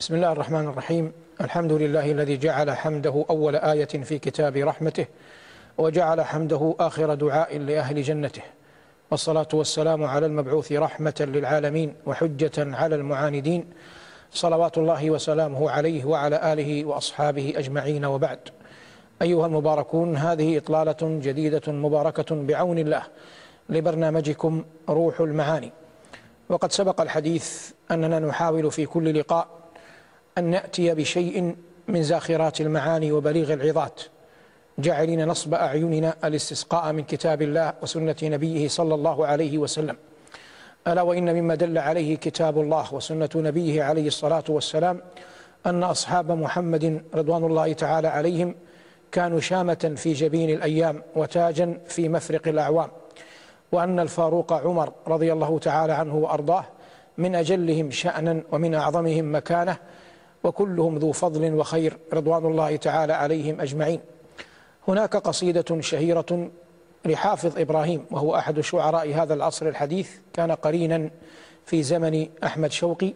بسم الله الرحمن الرحيم. الحمد لله الذي جعل حمده أول آية في كتاب رحمته وجعل حمده آخر دعاء لأهل جنته. والصلاة والسلام على المبعوث رحمة للعالمين وحجة على المعاندين. صلوات الله وسلامه عليه وعلى آله وأصحابه أجمعين وبعد. أيها المباركون هذه إطلالة جديدة مباركة بعون الله لبرنامجكم روح المعاني. وقد سبق الحديث أننا نحاول في كل لقاء أن نأتي بشيء من زاخرات المعاني وبليغ العظات. جعلين نصب أعيننا الاستسقاء من كتاب الله وسنة نبيه صلى الله عليه وسلم. ألا وإن مما دل عليه كتاب الله وسنة نبيه عليه الصلاة والسلام أن أصحاب محمد رضوان الله تعالى عليهم كانوا شامة في جبين الأيام وتاجا في مفرق الأعوام. وأن الفاروق عمر رضي الله تعالى عنه وأرضاه من أجلهم شأنا ومن أعظمهم مكانة وكلهم ذو فضل وخير رضوان الله تعالى عليهم أجمعين. هناك قصيدة شهيرة لحافظ إبراهيم وهو أحد شعراء هذا العصر الحديث كان قرينا في زمن أحمد شوقي.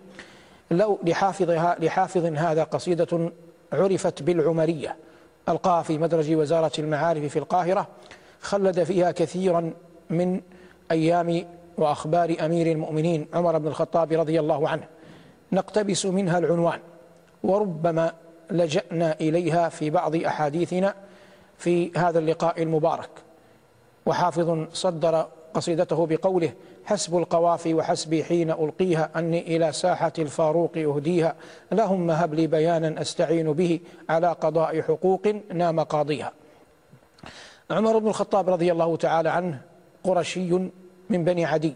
لو لحافظها لحافظ هذا قصيدة عرفت بالعمرية ألقاها في مدرج وزارة المعارف في القاهرة خلد فيها كثيرا من أيام وأخبار أمير المؤمنين عمر بن الخطاب رضي الله عنه. نقتبس منها العنوان. وربما لجأنا إليها في بعض أحاديثنا في هذا اللقاء المبارك. وحافظ صدر قصيدته بقوله حسب القوافي وحسبي حين ألقيها أني إلى ساحة الفاروق أهديها. لهم هب لي بيانا أستعين به على قضاء حقوق نام قاضيها. عمر بن الخطاب رضي الله تعالى عنه قرشي من بني عدي.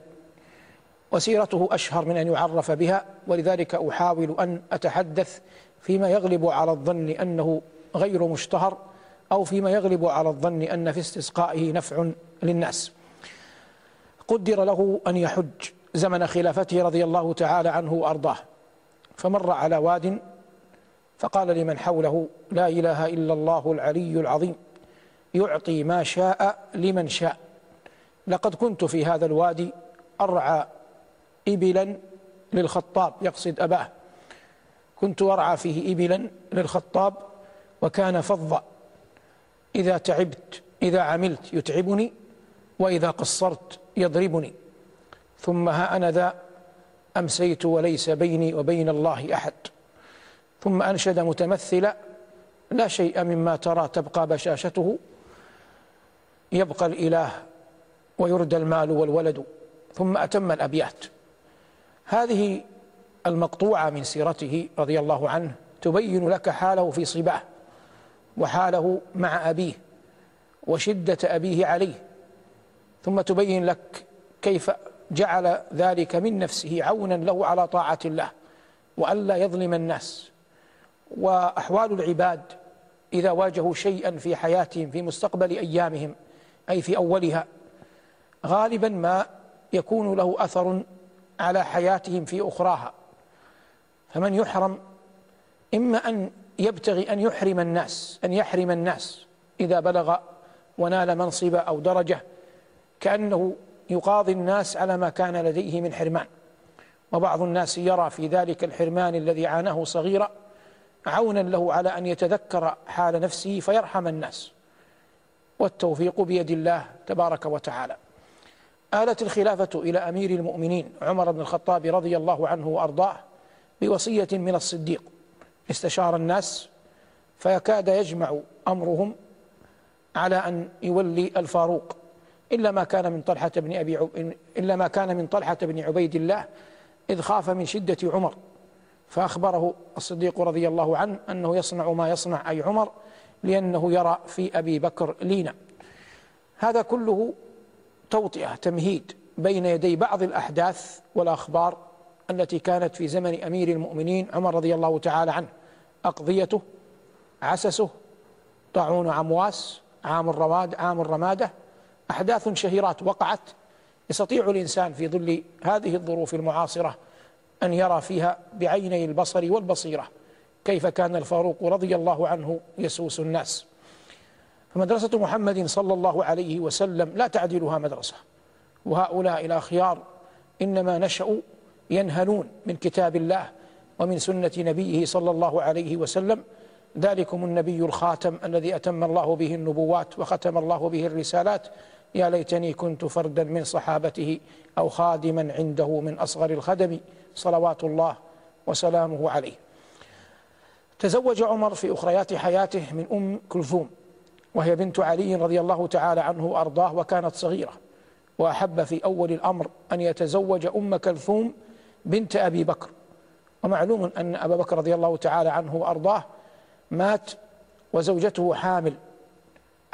وسيرته أشهر من أن يعرف بها ولذلك أحاول أن أتحدث فيما يغلب على الظن أنه غير مشتهر أو فيما يغلب على الظن أن في استسقائه نفع للناس. قدر له أن يحج زمن خلافته رضي الله تعالى عنه وأرضاه فمر على واد فقال لمن حوله لا إله إلا الله العلي العظيم يعطي ما شاء لمن شاء. لقد كنت في هذا الوادي أرعى إبلا للخطاب يقصد أباه. كنت أرعى فيه إبلا للخطاب وكان فظا إذا تعبت إذا عملت يتعبني وإذا قصرت يضربني. ثم ها أنا ذا أمسيت وليس بيني وبين الله أحد. ثم أنشد متمثلا لا شيء مما ترى تبقى بشاشته. يبقى الإله ويردى المال والولد. ثم أتم الأبيات. هذه المقطوعة من سيرته رضي الله عنه تبين لك حاله في صباه وحاله مع أبيه وشدة أبيه عليه ثم تبين لك كيف جعل ذلك من نفسه عونا له على طاعة الله وألا يظلم الناس. وأحوال العباد إذا واجهوا شيئا في حياتهم في مستقبل أيامهم أي في أولها غالبا ما يكون له أثر على حياتهم في أخراها. فمن يحرم إما أن يبتغي أن يحرم الناس أن يحرم الناس إذا بلغ ونال منصب أو درجة كأنه يقاضي الناس على ما كان لديه من حرمان. وبعض الناس يرى في ذلك الحرمان الذي عاناه صغيرا عونا له على أن يتذكر حال نفسه فيرحم الناس. والتوفيق بيد الله تبارك وتعالى. آلت الخلافة إلى أمير المؤمنين عمر بن الخطاب رضي الله عنه وأرضاه بوصية من الصديق. استشار الناس فيكاد يجمع أمرهم على أن يولي الفاروق إلا ما كان من طلحة بن أبي عب... إلا ما كان من طلحة بن عبيد الله إذ خاف من شدة عمر. فأخبره الصديق رضي الله عنه أنه يصنع ما يصنع أي عمر لأنه يرى في أبي بكر لينا. هذا كله توطئة تمهيد بين يدي بعض الأحداث والأخبار التي كانت في زمن أمير المؤمنين عمر رضي الله تعالى عنه. أقضيته عسسه طاعون عمواس عام الرواد عام الرمادة أحداث شهيرات وقعت. يستطيع الإنسان في ظل هذه الظروف المعاصرة أن يرى فيها بعيني البصر والبصيرة كيف كان الفاروق رضي الله عنه يسوس الناس. فمدرسة محمد صلى الله عليه وسلم لا تعدلها مدرسة. وهؤلاء الأخيار إنما نشأوا ينهلون من كتاب الله ومن سنة نبيه صلى الله عليه وسلم. ذلكم النبي الخاتم الذي أتم الله به النبوات وختم الله به الرسالات. يا ليتني كنت فردا من صحابته أو خادما عنده من أصغر الخدم. صلوات الله وسلامه عليه. تزوج عمر في أخريات حياته من أم كلثوم. وهي بنت علي رضي الله تعالى عنه وأرضاه وكانت صغيرة. وأحب في أول الأمر أن يتزوج أم كلثوم بنت أبي بكر. ومعلوم أن أبا بكر رضي الله تعالى عنه وأرضاه مات وزوجته حامل.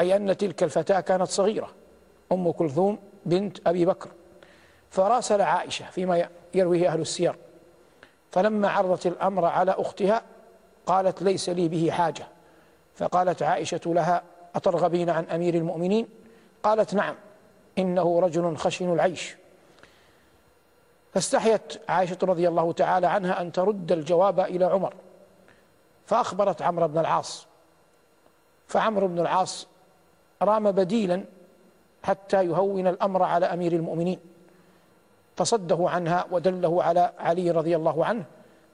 أي أن تلك الفتاة كانت صغيرة أم كلثوم بنت أبي بكر. فراسل عائشة فيما يرويه أهل السير. فلما عرضت الأمر على أختها قالت ليس لي به حاجة. فقالت عائشة لها أترغبين عن أمير المؤمنين؟ قالت نعم إنه رجل خشن العيش. فاستحيت عائشة رضي الله تعالى عنها أن ترد الجواب إلى عمر فأخبرت عمرو بن العاص. فعمرو بن العاص رام بديلا حتى يهون الأمر على أمير المؤمنين. فصده عنها ودله على علي رضي الله عنه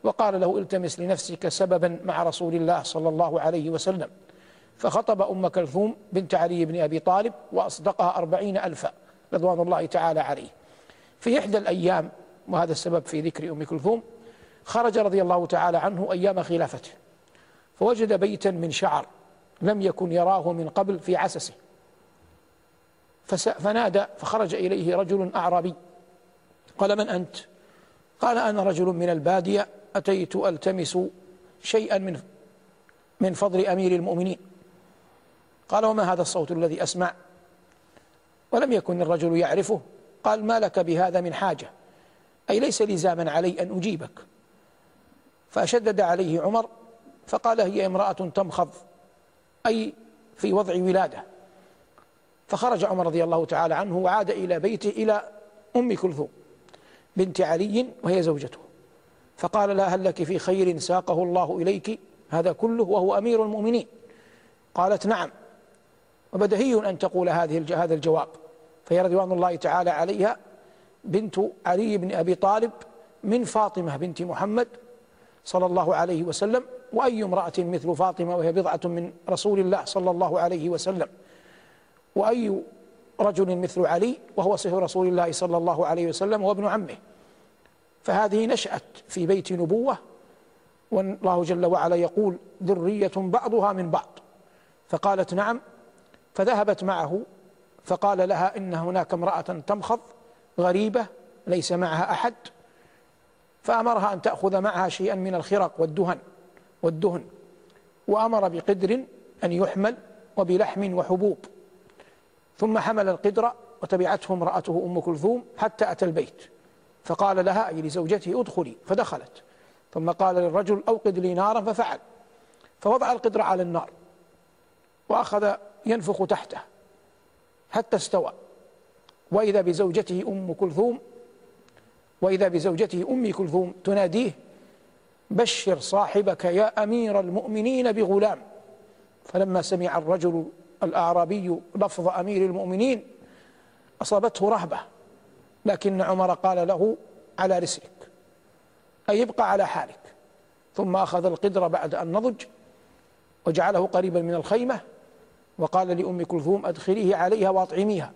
وقال له التمس لنفسك سببا مع رسول الله صلى الله عليه وسلم. فخطب أم كلثوم بنت علي بن أبي طالب وأصدقها أربعين ألفا رضوان الله تعالى عليه. في إحدى الأيام وهذا السبب في ذكر أم كلثوم خرج رضي الله تعالى عنه أيام خلافته فوجد بيتا من شعر لم يكن يراه من قبل في عسسه. فنادى فخرج إليه رجل أعرابي قال من أنت؟ قال أنا رجل من البادية أتيت ألتمس شيئا من من فضل أمير المؤمنين. قال وما هذا الصوت الذي أسمع؟ ولم يكن الرجل يعرفه. قال ما لك بهذا من حاجة؟ أي ليس لزاما علي أن أجيبك. فشدد عليه عمر فقال هي امرأة تمخض أي في وضع ولادة. فخرج عمر رضي الله تعالى عنه وعاد إلى بيته إلى أم كلثوم بنت علي وهي زوجته. فقال لها هل لك في خير ساقه الله إليك؟ هذا كله وهو أمير المؤمنين. قالت نعم. وبدهي أن تقول هذه هذا الجواب. فهي رضوان الله تعالى عليها بنت علي بن أبي طالب من فاطمة بنت محمد صلى الله عليه وسلم وأي امرأة مثل فاطمة وهي بضعة من رسول الله صلى الله عليه وسلم. وأي رجل مثل علي وهو صهر رسول الله صلى الله عليه وسلم وابن عمه. فهذه نشأت في بيت نبوة والله جل وعلا يقول ذرية بعضها من بعض. فقالت نعم فذهبت معه فقال لها إن هناك امرأة تمخض غريبة ليس معها أحد فأمرها أن تأخذ معها شيئا من الخرق والدهن والدهن وأمر بقدر أن يحمل وبلحم وحبوب ثم حمل القدر وتبعته امرأته أم كلثوم حتى أتى البيت فقال لها أي لزوجته ادخلي فدخلت ثم قال للرجل أوقد لي نارا ففعل فوضع القدر على النار وأخذ ينفخ تحته حتى استوى. وإذا بزوجته أم كلثوم وإذا بزوجته أم كلثوم تناديه بشر صاحبك يا أمير المؤمنين بغلام. فلما سمع الرجل الأعرابي لفظ أمير المؤمنين أصابته رهبة. لكن عمر قال له على رسلك أي ابقى على حالك. ثم أخذ القدر بعد أن نضج وجعله قريبا من الخيمة وقال لأم كلثوم أدخليه عليها وأطعميها.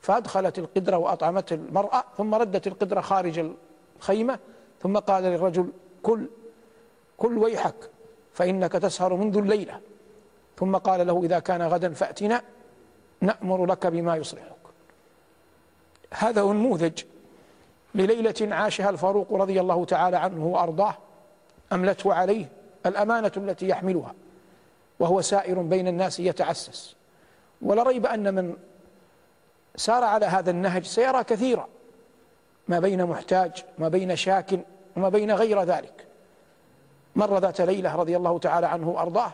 فأدخلت القدرة وأطعمت المرأة ثم ردت القدرة خارج الخيمة ثم قال للرجل كل كل ويحك فإنك تسهر منذ الليلة. ثم قال له إذا كان غدا فأتنا نأمر لك بما يصلحك. هذا النموذج لليلة عاشها الفاروق رضي الله تعالى عنه وأرضاه أملته عليه الأمانة التي يحملها. وهو سائر بين الناس يتعسس. ولا ريب أن من سار على هذا النهج سيرى كثيرا ما بين محتاج ما بين شاك وما بين غير ذلك. مر ذات ليلة رضي الله تعالى عنه وأرضاه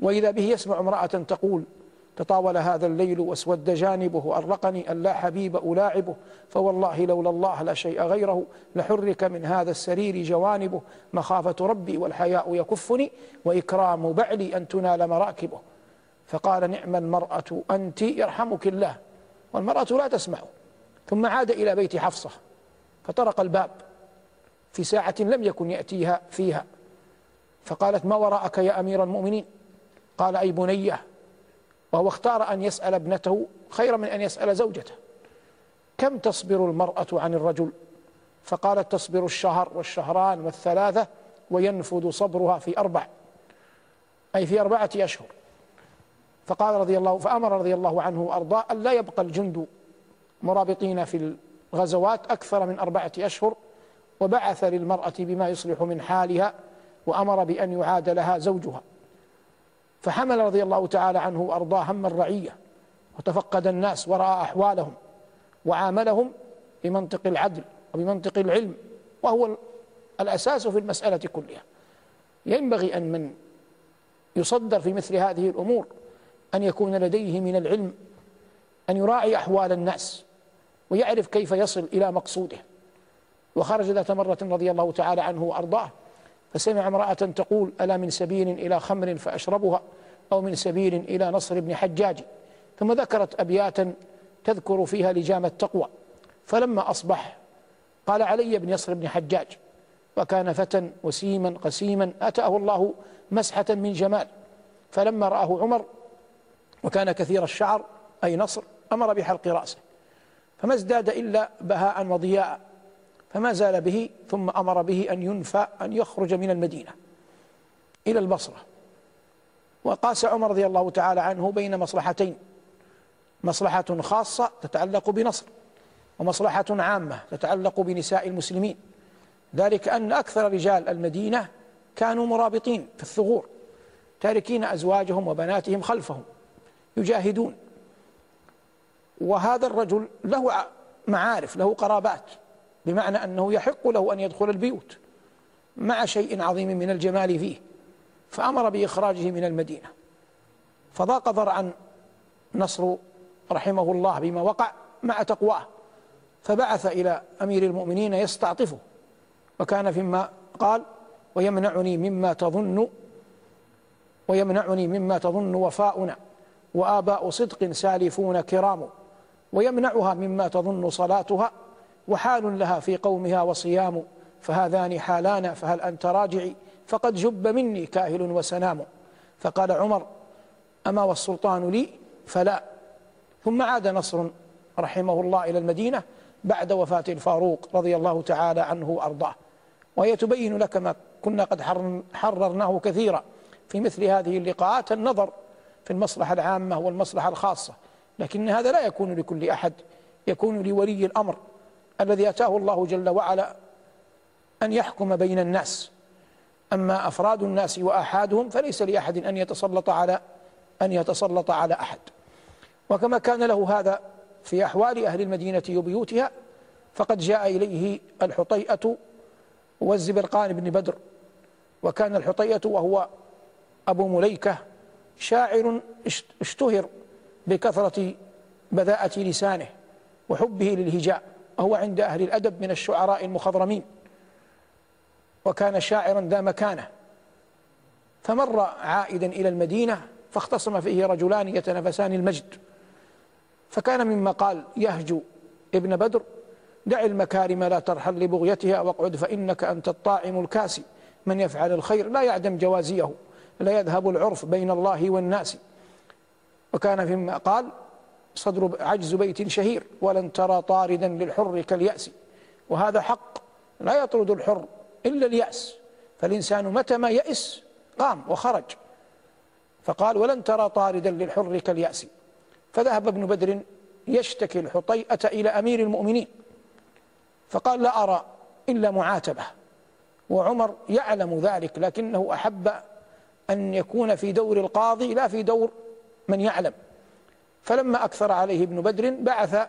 وإذا به يسمع امرأة تقول تطاول هذا الليل واسود جانبه أرقني أن لا حبيب ألاعبه فوالله لولا الله لا شيء غيره لحرك من هذا السرير جوانبه. مخافة ربي والحياء يكفني وإكرام بعلي أن تنال مراكبه. فقال نعم المرأة أنت يرحمك الله. والمرأة لا تسمع. ثم عاد إلى بيت حفصة فطرق الباب. في ساعة لم يكن يأتيها فيها. فقالت ما وراءك يا أمير المؤمنين؟ قال أي بنية. وهو اختار أن يسأل ابنته خير من أن يسأل زوجته. كم تصبر المرأة عن الرجل؟ فقالت تصبر الشهر والشهران والثلاثة وينفذ صبرها في أربع أي في أربعة أشهر. فقال رضي الله فأمر رضي الله عنه وأرضاه أن لا يبقى الجند مرابطين في الغزوات أكثر من أربعة أشهر وبعث للمرأة بما يصلح من حالها وأمر بأن يعاد لها زوجها. فحمل رضي الله تعالى عنه وأرضاه هم الرعية وتفقد الناس ورأى أحوالهم وعاملهم بمنطق العدل وبمنطق العلم وهو الأساس في المسألة كلها. ينبغي أن من يصدر في مثل هذه الأمور أن يكون لديه من العلم أن يراعي أحوال الناس ويعرف كيف يصل إلى مقصوده. وخرج ذات مرة رضي الله تعالى عنه وأرضاه فسمع امرأة تقول ألا من سبيل إلى خمر فأشربها أو من سبيل إلى نصر بن حجاج؟ ثم ذكرت أبياتا تذكر فيها لجام التقوى. فلما أصبح قال علي بن يصر بن حجاج. وكان فتى وسيما قسيما أتاه الله مسحة من جمال. فلما رآه عمر وكان كثير الشعر أي نصر أمر بحلق رأسه. فما ازداد إلا بهاء وضياء. فما زال به ثم أمر به أن ينفى أن يخرج من المدينة إلى البصرة. وقاس عمر رضي الله تعالى عنه بين مصلحتين مصلحة خاصة تتعلق بنصر ومصلحة عامة تتعلق بنساء المسلمين. ذلك أن أكثر رجال المدينة كانوا مرابطين في الثغور تاركين أزواجهم وبناتهم خلفهم يجاهدون. وهذا الرجل له معارف له قرابات. بمعنى أنه يحق له أن يدخل البيوت مع شيء عظيم من الجمال فيه فأمر بإخراجه من المدينة. فضاق ذرعا نصر رحمه الله بما وقع مع تقواه فبعث إلى أمير المؤمنين يستعطفه. وكان فيما قال ويمنعني مما تظن ويمنعني مما تظن وفاؤنا وآباء صدق سالفون كرام ويمنعها مما تظن صلاتها وحال لها في قومها وصيام فهذان حالان فهل أنت راجعي؟ فقد جب مني كاهل وسنام. فقال عمر أما والسلطان لي؟ فلا. ثم عاد نصر رحمه الله إلى المدينة بعد وفاة الفاروق رضي الله تعالى عنه وأرضاه. وهي تبين لك ما كنا قد حررناه كثيرا في مثل هذه اللقاءات النظر في المصلحة العامة والمصلحة الخاصة. لكن هذا لا يكون لكل أحد يكون لولي الأمر. الذي أتاه الله جل وعلا أن يحكم بين الناس. أما أفراد الناس وآحادهم فليس لأحد أن يتسلط على أن يتسلط على أحد. وكما كان له هذا في أحوال أهل المدينة وبيوتها فقد جاء إليه الحطيئة والزبرقان بن بدر. وكان الحطيئة وهو أبو مليكة شاعر اشتهر بكثرة بذاءة لسانه وحبه للهجاء. وهو عند أهل الأدب من الشعراء المخضرمين. وكان شاعرا ذا مكانة. فمر عائدا إلى المدينة فاختصم فيه رجلان يتنافسان المجد. فكان مما قال يهجو ابن بدر دع المكارم لا ترحل لبغيتها واقعد فإنك أنت الطاعم الكاسي. من يفعل الخير لا يعدم جوازيه لا يذهب العرف بين الله والناس. وكان فيما قال صدر عجز بيت شهير ولن ترى طاردا للحر كاليأس. وهذا حق لا يطرد الحر إلا اليأس. فالإنسان متى ما يئس قام وخرج. فقال ولن ترى طاردا للحر كاليأس. فذهب ابن بدر يشتكي الحطيئة إلى أمير المؤمنين. فقال لا أرى إلا معاتبة. وعمر يعلم ذلك لكنه أحب أن يكون في دور القاضي لا في دور من يعلم. فلما أكثر عليه ابن بدر بعث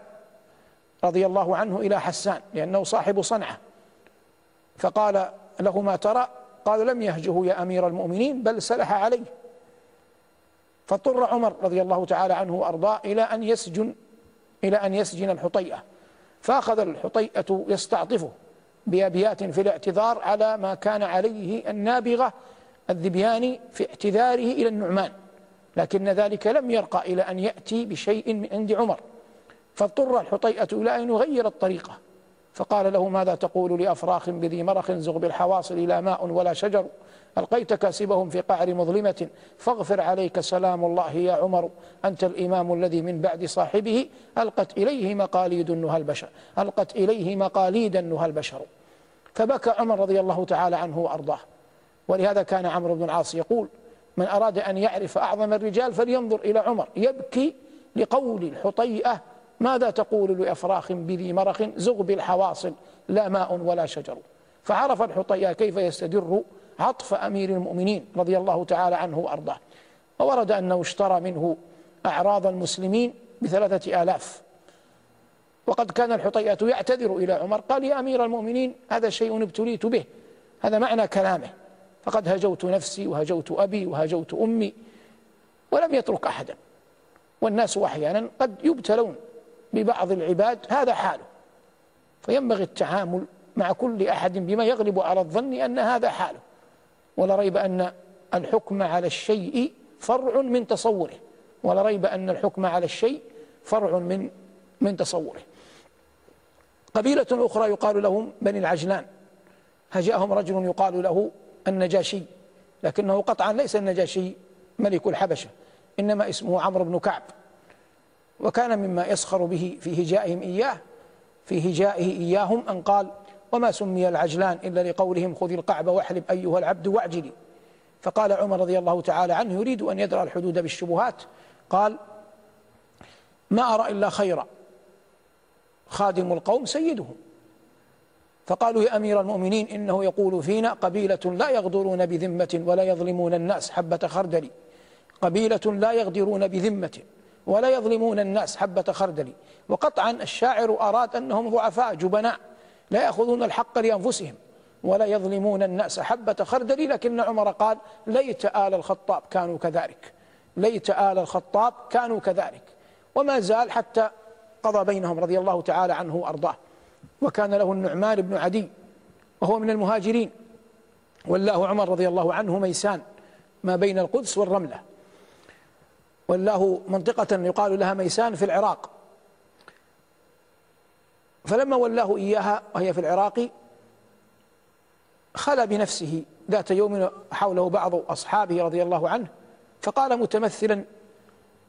رضي الله عنه إلى حسان لأنه صاحب صنعة. فقال له ما ترى؟ قال لم يهجه يا أمير المؤمنين بل سلح عليه. فاضطر عمر رضي الله تعالى عنه وأرضاه إلى أن يسجن إلى أن يسجن الحطيئة. فأخذ الحطيئة يستعطفه بأبيات في الاعتذار على ما كان عليه النابغة الذبياني في اعتذاره إلى النعمان. لكن ذلك لم يرقى إلى أن يأتي بشيء من عند عمر. فاضطر الحطيئة إلى أن يغير الطريقة. فقال له ماذا تقول لأفراخ بذي مرخ زغ بالحواصل لا ماء ولا شجر؟ ألقيت كاسبهم في قعر مظلمة. فاغفر عليك سلام الله يا عمر. أنت الإمام الذي من بعد صاحبه ألقت إليه مقاليد النهى البشر. ألقت إليه مقاليد النهى البشر. فبكى عمر رضي الله تعالى عنه وأرضاه. ولهذا كان عمرو بن العاص يقول من أراد أن يعرف أعظم الرجال فلينظر إلى عمر. يبكي لقول الحطيئة ماذا تقول لأفراخ بذي مرخ زغ بالحواصل لا ماء ولا شجر؟ فعرف الحطيئة كيف يستدر عطف أمير المؤمنين رضي الله تعالى عنه وأرضاه. وورد أنه اشترى منه أعراض المسلمين بثلاثة آلاف. وقد كان الحطيئة يعتذر إلى عمر قال يا أمير المؤمنين هذا شيء ابتليت به هذا معنى كلامه. فقد هجوت نفسي وهجوت أبي وهجوت أمي ولم يترك أحدا. والناس أحيانا قد يبتلون ببعض العباد هذا حاله. فينبغي التعامل مع كل أحد بما يغلب على الظن أن هذا حاله. ولا ريب أن الحكم على الشيء فرع من تصوره. ولا ريب أن الحكم على الشيء فرع من من تصوره. قبيلة أخرى يقال لهم بني العجلان. هجأهم رجل يقال له النجاشي لكنه قطعا ليس النجاشي ملك الحبشة إنما اسمه عمرو بن كعب. وكان مما يسخر به في هجائهم إياه في هجائه إياهم أن قال وما سمي العجلان إلا لقولهم خذ القعب واحلب أيها العبد واعجلي فقال عمر رضي الله تعالى عنه يريد أن يدرأ الحدود بالشبهات قال ما أرى إلا خيرا خادم القوم سيدهم فقالوا يا أمير المؤمنين إنه يقول فينا قبيلة لا يغدرون بذمة ولا يظلمون الناس حبة خردل. قبيلة لا يغدرون بذمة ولا يظلمون الناس حبة خردل. وقطعا الشاعر أراد أنهم ضعفاء جبناء لا يأخذون الحق لأنفسهم ولا يظلمون الناس حبة خردل. لكن عمر قال ليت آل الخطاب كانوا كذلك. ليت آل الخطاب كانوا كذلك. وما زال حتى قضى بينهم رضي الله تعالى عنه وأرضاه. وكان له النعمان بن عدي وهو من المهاجرين. والله عمر رضي الله عنه ميسان ما بين القدس والرملة. والله منطقة يقال لها ميسان في العراق. فلما ولاه إياها وهي في العراق خلى بنفسه ذات يوم حوله بعض أصحابه رضي الله عنه فقال متمثلا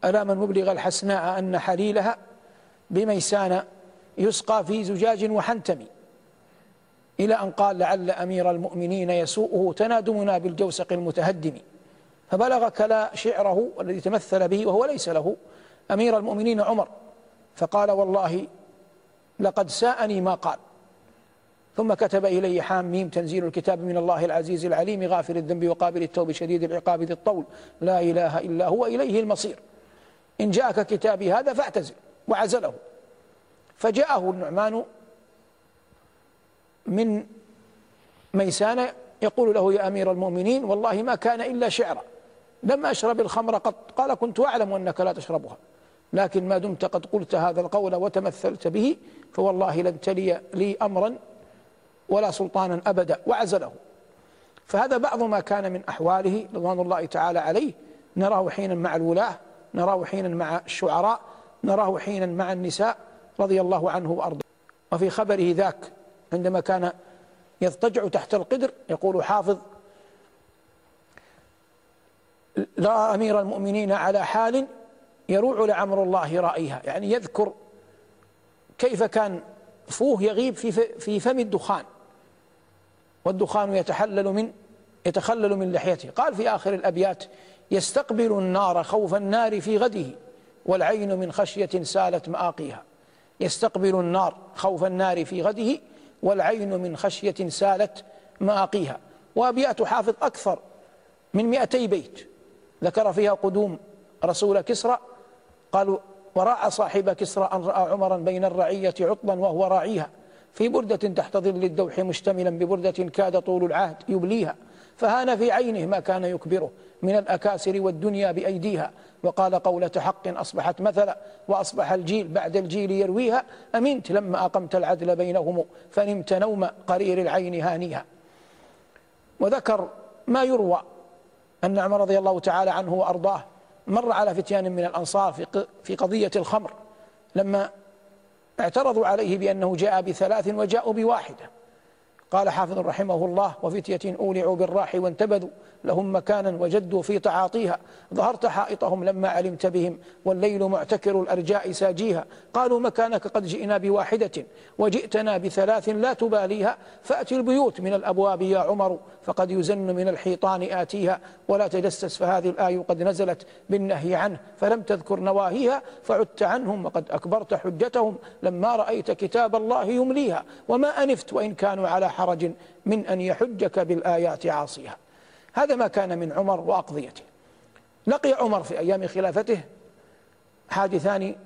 ألا من مبلغ الحسناء أن حليلها بميسان يسقى في زجاج وحنتم إلى أن قال لعل أمير المؤمنين يسوءه تنادمنا بالجوسق المتهدم. فبلغ كلا شعره الذي تمثل به وهو ليس له أمير المؤمنين عمر. فقال والله لقد ساءني ما قال. ثم كتب إلي حام ميم تنزيل الكتاب من الله العزيز العليم غافر الذنب وقابل التوب شديد العقاب ذي الطول. لا إله إلا هو إليه المصير. إن جاءك كتابي هذا فاعتزل وعزله. فجاءه النعمان من ميسان يقول له يا أمير المؤمنين والله ما كان إلا شعرا لم أشرب الخمر قط قال كنت أعلم أنك لا تشربها لكن ما دمت قد قلت هذا القول وتمثلت به فوالله لن تلي لي أمرا ولا سلطانا أبدا وعزله. فهذا بعض ما كان من أحواله رضوان الله تعالى عليه نراه حينا مع الولاة نراه حينا مع الشعراء نراه حينا مع النساء رضي الله عنه وأرضاه. وفي خبره ذاك عندما كان يضطجع تحت القدر يقول حافظ لا أمير المؤمنين على حال يروع لعمر الله رأيها. يعني يذكر كيف كان فوه يغيب في في فم الدخان. والدخان يتحلل من يتخلل من لحيته. قال في آخر الأبيات يستقبل النار خوف النار في غده والعين من خشية سالت مآقيها. يستقبل النار خوف النار في غده والعين من خشية سالت مآقيها. وأبيات حافظ أكثر من مئتي بيت. ذكر فيها قدوم رسول كسرى. قالوا وراء صاحب كسرى أن رأى عمرا بين الرعية عطلا وهو راعيها. في بردة تحت ظل الدوح مشتملا ببردة كاد طول العهد يبليها. فهان في عينه ما كان يكبره. من الأكاسر والدنيا بأيديها. وقال قولة حق أصبحت مثلا وأصبح الجيل بعد الجيل يرويها. أمنت لما أقمت العدل بينهم فنمت نوم قرير العين هانيها. وذكر ما يروى أن عمر رضي الله تعالى عنه وأرضاه مر على فتيان من الأنصار في قضية الخمر لما اعترضوا عليه بأنه جاء بثلاث وجاءوا بواحدة. قال حافظ رحمه الله وفتية أولعوا بالراح وانتبذوا لهم مكانا وجدوا في تعاطيها ظهرت حائطهم لما علمت بهم والليل معتكر الأرجاء ساجيها قالوا مكانك قد جئنا بواحدة وجئتنا بثلاث لا تباليها فأتي البيوت من الأبواب يا عمر فقد يزن من الحيطان آتيها ولا تجسس فهذه الآية قد نزلت بالنهي عنه فلم تذكر نواهيها فعدت عنهم وقد أكبرت حجتهم لما رأيت كتاب الله يمليها وما أنفت وإن كانوا على حرج من أن يحجك بالآيات عاصيها. هذا ما كان من عمر وأقضيته. لقي عمر في أيام خلافته حادثان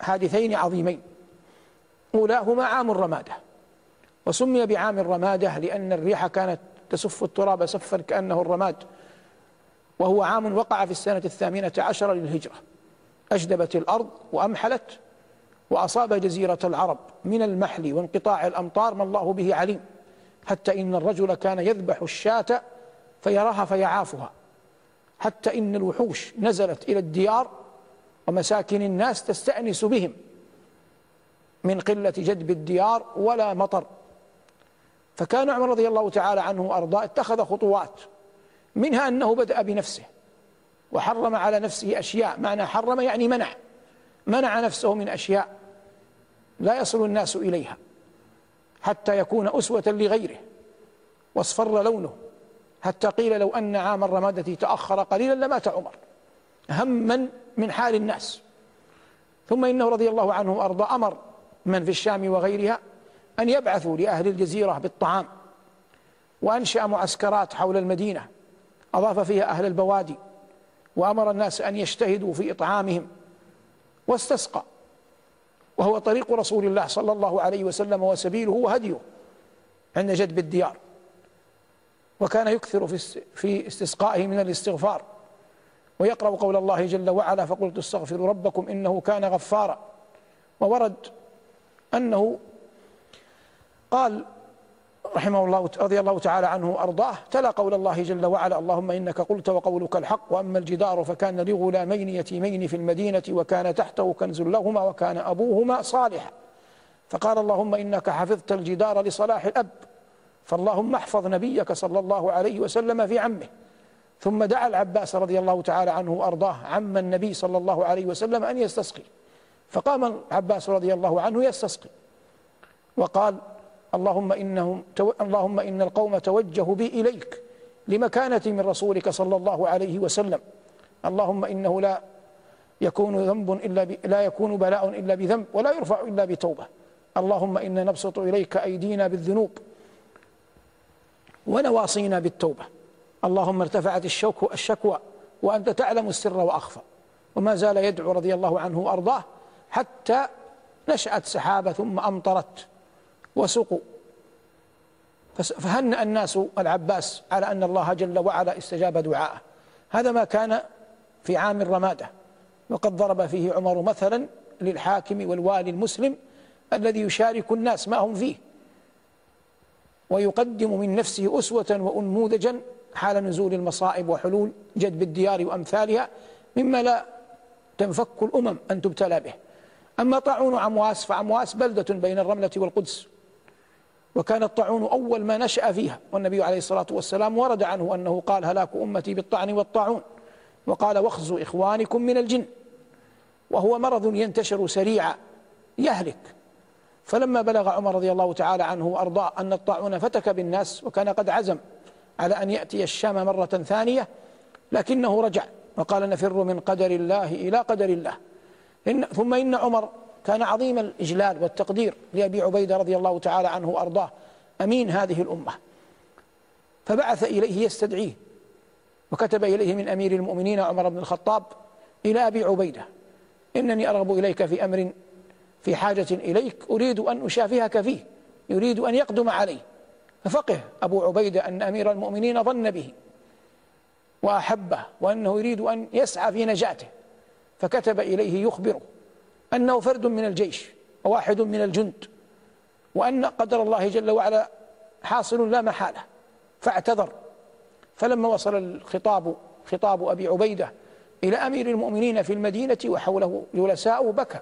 حادثين عظيمين. أولاهما عام الرمادة. وسمي بعام الرمادة لأن الريح كانت تسف التراب سفا كأنه الرماد. وهو عام وقع في السنة الثامنة عشر للهجرة. أجدبت الأرض وأمحلت وأصاب جزيرة العرب من المحل وانقطاع الأمطار ما الله به عليم. حتى إن الرجل كان يذبح الشاة فيراها فيعافها. حتى إن الوحوش نزلت إلى الديار ومساكن الناس تستأنس بهم من قلة جدب الديار ولا مطر. فكان عمر رضي الله تعالى عنه وأرضاه اتخذ خطوات منها أنه بدأ بنفسه وحرم على نفسه أشياء. معنى حرم يعني منع. منع نفسه من أشياء لا يصل الناس إليها حتى يكون أسوة لغيره. واصفر لونه. حتى قيل لو أن عام الرمادة تأخر قليلا لمات عمر. هما من حال الناس. ثم إنه رضي الله عنه وأرضى أمر من في الشام وغيرها أن يبعثوا لأهل الجزيرة بالطعام. وأنشأ معسكرات حول المدينة. أضاف فيها أهل البوادي. وأمر الناس أن يجتهدوا في إطعامهم. واستسقى. وهو طريق رسول الله صلى الله عليه وسلم وسبيله وهديه عند جدب الديار. وكان يكثر في استسقائه من الاستغفار. ويقرأ قول الله جل وعلا فقلت استغفروا ربكم إنه كان غفارا. وورد أنه قال رحمه الله رضي الله تعالى عنه وأرضاه تلا قول الله جل وعلا اللهم إنك قلت وقولك الحق وأما الجدار فكان لغلامين يتيمين في المدينة وكان تحته كنز لهما وكان أبوهما صالحا. فقال اللهم إنك حفظت الجدار لصلاح الأب فاللهم احفظ نبيك صلى الله عليه وسلم في عمه. ثم دعا العباس رضي الله تعالى عنه وأرضاه عم النبي صلى الله عليه وسلم أن يستسقي. فقام العباس رضي الله عنه يستسقي. وقال اللهم إنهم تو... اللهم إن القوم توجهوا بي إليك لمكانة من رسولك صلى الله عليه وسلم. اللهم إنه لا يكون ذنب إلا ب... لا يكون بلاء إلا بذنب ولا يرفع إلا بتوبة. اللهم إنا نبسط إليك أيدينا بالذنوب ونواصينا بالتوبة. اللهم ارتفعت الشوك الشكوى وأنت تعلم السر وأخفى. وما زال يدعو رضي الله عنه وأرضاه حتى نشأت سحابة ثم أمطرت. وسقوا. فهنأ الناس العباس على أن الله جل وعلا استجاب دعاءه. هذا ما كان في عام الرمادة. وقد ضرب فيه عمر مثلا للحاكم والوالي المسلم الذي يشارك الناس ما هم فيه. ويقدم من نفسه أسوة وأنموذجا حال نزول المصائب وحلول جدب الديار وأمثالها مما لا تنفك الأمم أن تبتلى به. أما طاعون عمواس فعمواس بلدة بين الرملة والقدس. وكان الطاعون أول ما نشأ فيها والنبي عليه الصلاة والسلام ورد عنه أنه قال هلاك أمتي بالطعن والطاعون. وقال واخزوا إخوانكم من الجن. وهو مرض ينتشر سريعا يهلك. فلما بلغ عمر رضي الله تعالى عنه وأرضاه أن الطاعون فتك بالناس وكان قد عزم على أن يأتي الشام مرة ثانية لكنه رجع وقال نفر من قدر الله إلى قدر الله. إن ثم إن عمر كان عظيم الإجلال والتقدير لأبي عبيدة رضي الله تعالى عنه وأرضاه. أمين هذه الأمة. فبعث إليه يستدعيه. وكتب إليه من أمير المؤمنين عمر بن الخطاب إلى أبي عبيدة. إنني أرغب إليك في أمر في حاجة إليك. أريد أن أشافهك فيه. يريد أن يقدم عليه. ففقه أبو عبيدة أن أمير المؤمنين ظن به. وأحبه وأنه يريد أن يسعى في نجاته. فكتب إليه يخبره. أنه فرد من الجيش وواحد من الجند وأن قدر الله جل وعلا حاصل لا محالة فاعتذر. فلما وصل الخطاب خطاب أبي عبيدة إلى أمير المؤمنين في المدينة وحوله جلساء بكى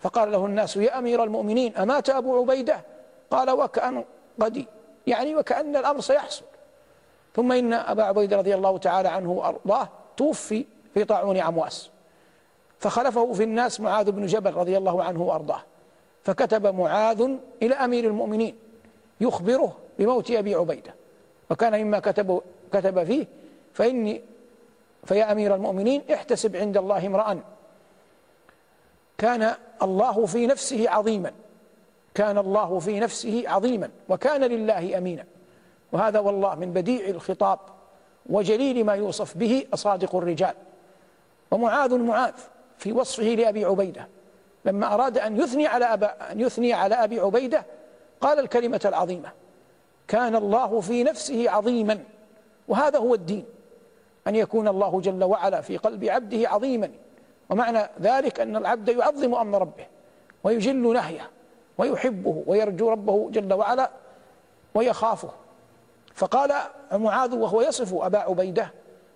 فقال له الناس يا أمير المؤمنين أمات أبو عبيدة؟ قال وكأن قد يعني وكأن الأمر سيحصل. ثم إن أبا عبيدة رضي الله تعالى عنه وأرضاه توفي في طاعون عمواس. فخلفه في الناس معاذ بن جبل رضي الله عنه وأرضاه. فكتب معاذ إلى أمير المؤمنين يخبره بموت أبي عبيدة. وكان مما كتب كتب فيه فإني فيا أمير المؤمنين احتسب عند الله امرأ. كان الله في نفسه عظيما. كان الله في نفسه عظيما. وكان لله أمينا. وهذا والله من بديع الخطاب وجليل ما يوصف به أصادق الرجال. ومعاذ معاذ. في وصفه لأبي عبيدة. لما أراد أن يثني على أبا أن يثني على أبي عبيدة قال الكلمة العظيمة كان الله في نفسه عظيما. وهذا هو الدين أن يكون الله جل وعلا في قلب عبده عظيما. ومعنى ذلك أن العبد يعظم أمر ربه ويجل نهيه ويحبه ويرجو ربه جل وعلا ويخافه. فقال معاذ وهو يصف أبا عبيدة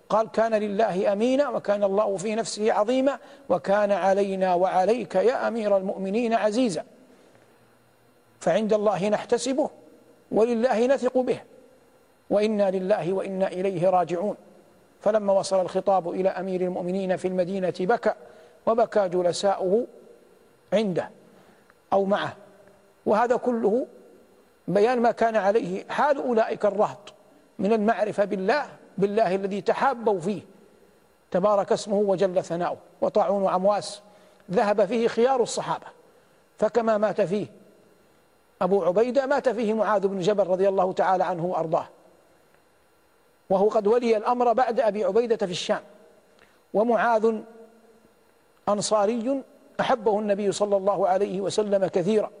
قال كان لله أمينا وكان الله في نفسه عظيما وكان علينا وعليك يا أمير المؤمنين عزيزا. فعند الله نحتسبه ولله نثق به وإنا لله وإنا إليه راجعون. فلما وصل الخطاب إلى أمير المؤمنين في المدينة بكى وبكى جلساؤه عنده أو معه. وهذا كله بيان ما كان عليه حال أولئك الرهط من المعرفة بالله بالله الذي تحابوا فيه. تبارك اسمه وجل ثناؤه. وطاعون عمواس. ذهب فيه خيار الصحابة. فكما مات فيه أبو عبيدة مات فيه معاذ بن جبل رضي الله تعالى عنه وأرضاه. وهو قد ولي الأمر بعد أبي عبيدة في الشام. ومعاذ أنصاري أحبه النبي صلى الله عليه وسلم كثيرا.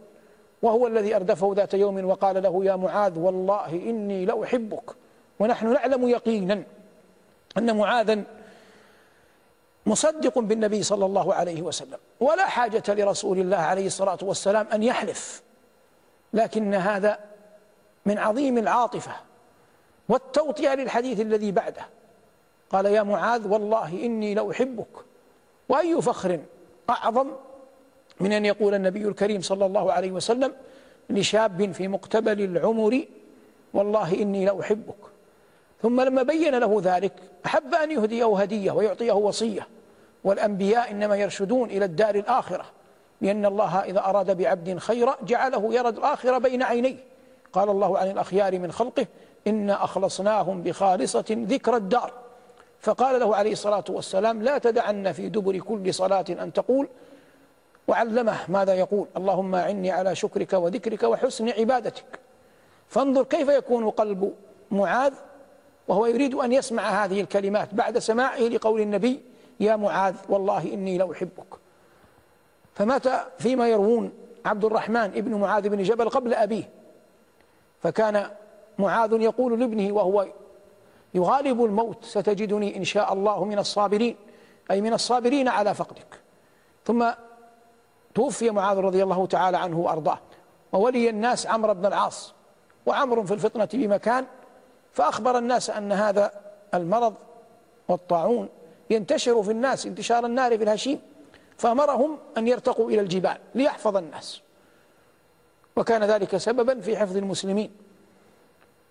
وهو الذي أردفه ذات يوم وقال له يا معاذ والله إني لأحبك. ونحن نعلم يقينا أن معاذا مصدق بالنبي صلى الله عليه وسلم. ولا حاجة لرسول الله عليه الصلاة والسلام أن يحلف. لكن هذا من عظيم العاطفة والتوطئة للحديث الذي بعده. قال يا معاذ والله إني لأحبك. وأي فخر أعظم من أن يقول النبي الكريم صلى الله عليه وسلم لشاب في مقتبل العمر والله إني لأحبك. ثم لما بين له ذلك أحب أن يهديه هدية ويعطيه وصية. والأنبياء إنما يرشدون إلى الدار الآخرة لأن الله إذا أراد بعبد خيرا جعله يرى الآخرة بين عينيه. قال الله عن الأخيار من خلقه إنا أخلصناهم بخالصة ذكر الدار. فقال له عليه الصلاة والسلام لا تدعن في دبر كل صلاة أن تقول. وعلمه ماذا يقول؟ اللهم أعني على شكرك وذكرك وحسن عبادتك. فانظر كيف يكون قلب معاذ وهو يريد أن يسمع هذه الكلمات بعد سماعه لقول النبي يا معاذ والله إني لأحبك. فمات فيما يروون عبد الرحمن ابن معاذ بن جبل قبل أبيه. فكان معاذ يقول لابنه وهو يغالب الموت ستجدني إن شاء الله من الصابرين. أي من الصابرين على فقدك. ثم توفي معاذ رضي الله تعالى عنه وأرضاه. وولي الناس عمرو بن العاص. وعمر في الفطنة بمكان فأخبر الناس أن هذا المرض والطاعون ينتشر في الناس انتشار النار في الهشيم فأمرهم أن يرتقوا إلى الجبال ليحفظ الناس. وكان ذلك سببا في حفظ المسلمين.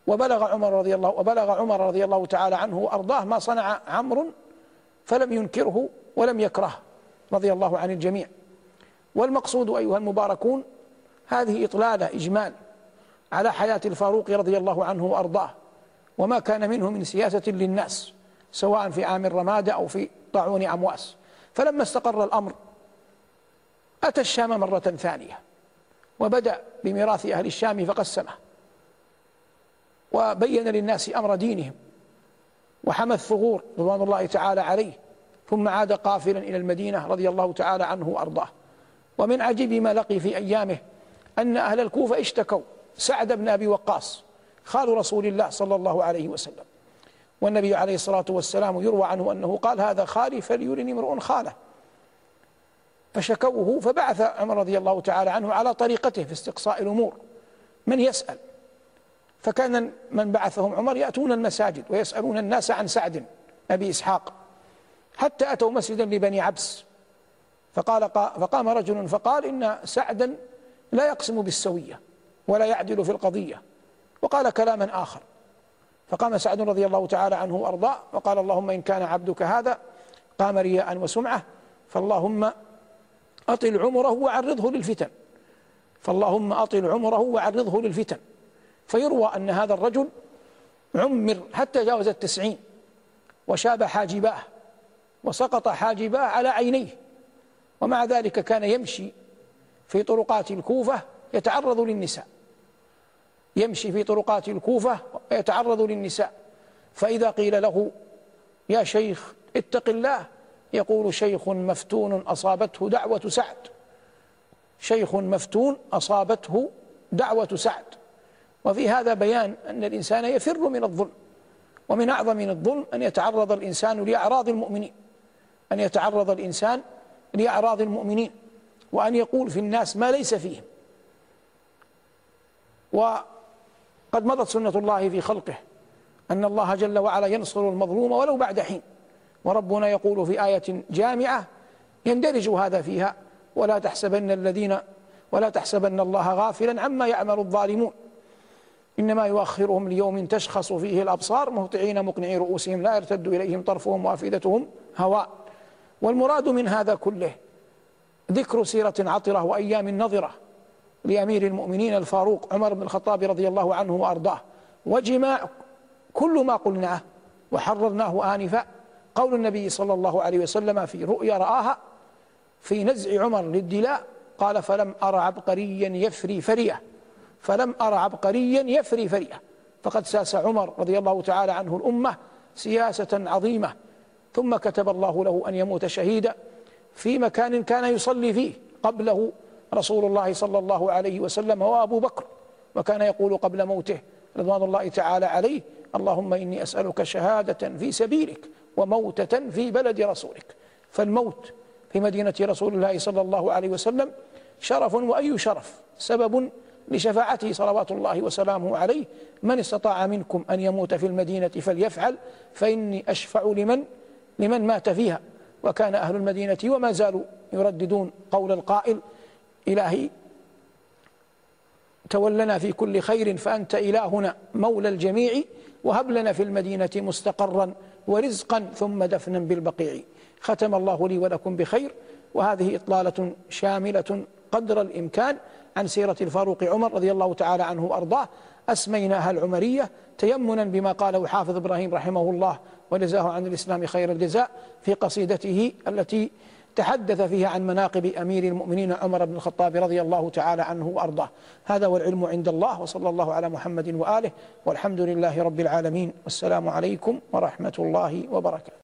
وبلغ عمر رضي الله وبلغ عمر رضي الله تعالى عنه وأرضاه ما صنع عمرو فلم ينكره ولم يكرهه رضي الله عن الجميع. والمقصود أيها المباركون هذه إطلالة إجمال على حياة الفاروق رضي الله عنه وأرضاه. وما كان منه من سياسة للناس سواء في عام الرمادة أو في طاعون أمواس. فلما استقر الأمر أتى الشام مرة ثانية وبدأ بميراث أهل الشام فقسمه وبين للناس أمر دينهم وحمى الثغور رضوان الله تعالى عليه ثم عاد قافلا إلى المدينة رضي الله تعالى عنه وأرضاه. ومن عجيب ما لقي في أيامه أن أهل الكوفة اشتكوا سعد بن أبي وقاص خال رسول الله صلى الله عليه وسلم. والنبي عليه الصلاة والسلام يروى عنه أنه قال هذا خالي فليرني امرؤ خاله. فشكوه فبعث عمر رضي الله تعالى عنه على طريقته في استقصاء الأمور. من يسأل؟ فكان من بعثهم عمر يأتون المساجد ويسألون الناس عن سعد أبي إسحاق. حتى أتوا مسجدا لبني عبس. فقال فقام رجل فقال إن سعدا لا يقسم بالسوية ولا يعدل في القضية. وقال كلاما آخر. فقام سعد رضي الله تعالى عنه وأرضاه وقال اللهم إن كان عبدك هذا قام رياء وسمعة فاللهم أطل عمره وعرضه للفتن. فاللهم أطل عمره وعرضه للفتن. فيروى أن هذا الرجل عمر حتى جاوز التسعين وشاب حاجباه وسقط حاجباه على عينيه. ومع ذلك كان يمشي في طرقات الكوفة يتعرض للنساء. يمشي في طرقات الكوفة ويتعرض للنساء. فإذا قيل له يا شيخ اتق الله. يقول شيخ مفتون أصابته دعوة سعد. شيخ مفتون أصابته دعوة سعد. وفي هذا بيان أن الإنسان يفر من الظلم ومن أعظم من الظلم أن يتعرض الإنسان لأعراض المؤمنين أن يتعرض الإنسان لأعراض المؤمنين وأن يقول في الناس ما ليس فيهم. وقد مضت سنة الله في خلقه. أن الله جل وعلا ينصر المظلوم ولو بعد حين. وربنا يقول في آية جامعة يندرج هذا فيها ولا تحسبن الذين ولا تحسبن الله غافلا عما يعمل الظالمون. إنما يؤخرهم ليوم تشخص فيه الأبصار مهطعين مقنعي رؤوسهم لا يرتد إليهم طرفهم وأفئدتهم هواء والمراد من هذا كله ذكر سيرة عطرة وأيام نظرة. لأمير المؤمنين الفاروق عمر بن الخطاب رضي الله عنه وأرضاه. وجماع كل ما قلناه وحررناه آنفا. قول النبي صلى الله عليه وسلم في رؤيا رآها في نزع عمر للدلاء قال فلم أرى عبقريا يفري فرية. فلم أرى عبقريا يفري فرية. فقد ساس عمر رضي الله تعالى عنه الأمة سياسة عظيمة. ثم كتب الله له أن يموت شهيدا في مكان كان يصلي فيه قبله رسول الله صلى الله عليه وسلم وأبو بكر وكان يقول قبل موته رضوان الله تعالى عليه اللهم إني أسألك شهادة في سبيلك وموتة في بلد رسولك. فالموت في مدينة رسول الله صلى الله عليه وسلم شرف وأي شرف؟ سبب لشفاعته صلوات الله وسلامه عليه من استطاع منكم أن يموت في المدينة فليفعل فإني أشفع لمن لمن مات فيها. وكان أهل المدينة وما زالوا يرددون قول القائل إلهي. تولنا في كل خير فأنت إلهنا مولى الجميع وهب لنا في المدينة مستقرا ورزقا ثم دفنا بالبقيع. ختم الله لي ولكم بخير وهذه إطلالة شاملة قدر الإمكان عن سيرة الفاروق عمر رضي الله تعالى عنه وأرضاه. أسميناها العمرية تيمنا بما قاله حافظ إبراهيم رحمه الله وجزاه عن الإسلام خير الجزاء في قصيدته التي تحدث فيها عن مناقب أمير المؤمنين عمر بن الخطاب رضي الله تعالى عنه وأرضاه. هذا والعلم عند الله وصلى الله على محمد وآله والحمد لله رب العالمين. والسلام عليكم ورحمة الله وبركاته.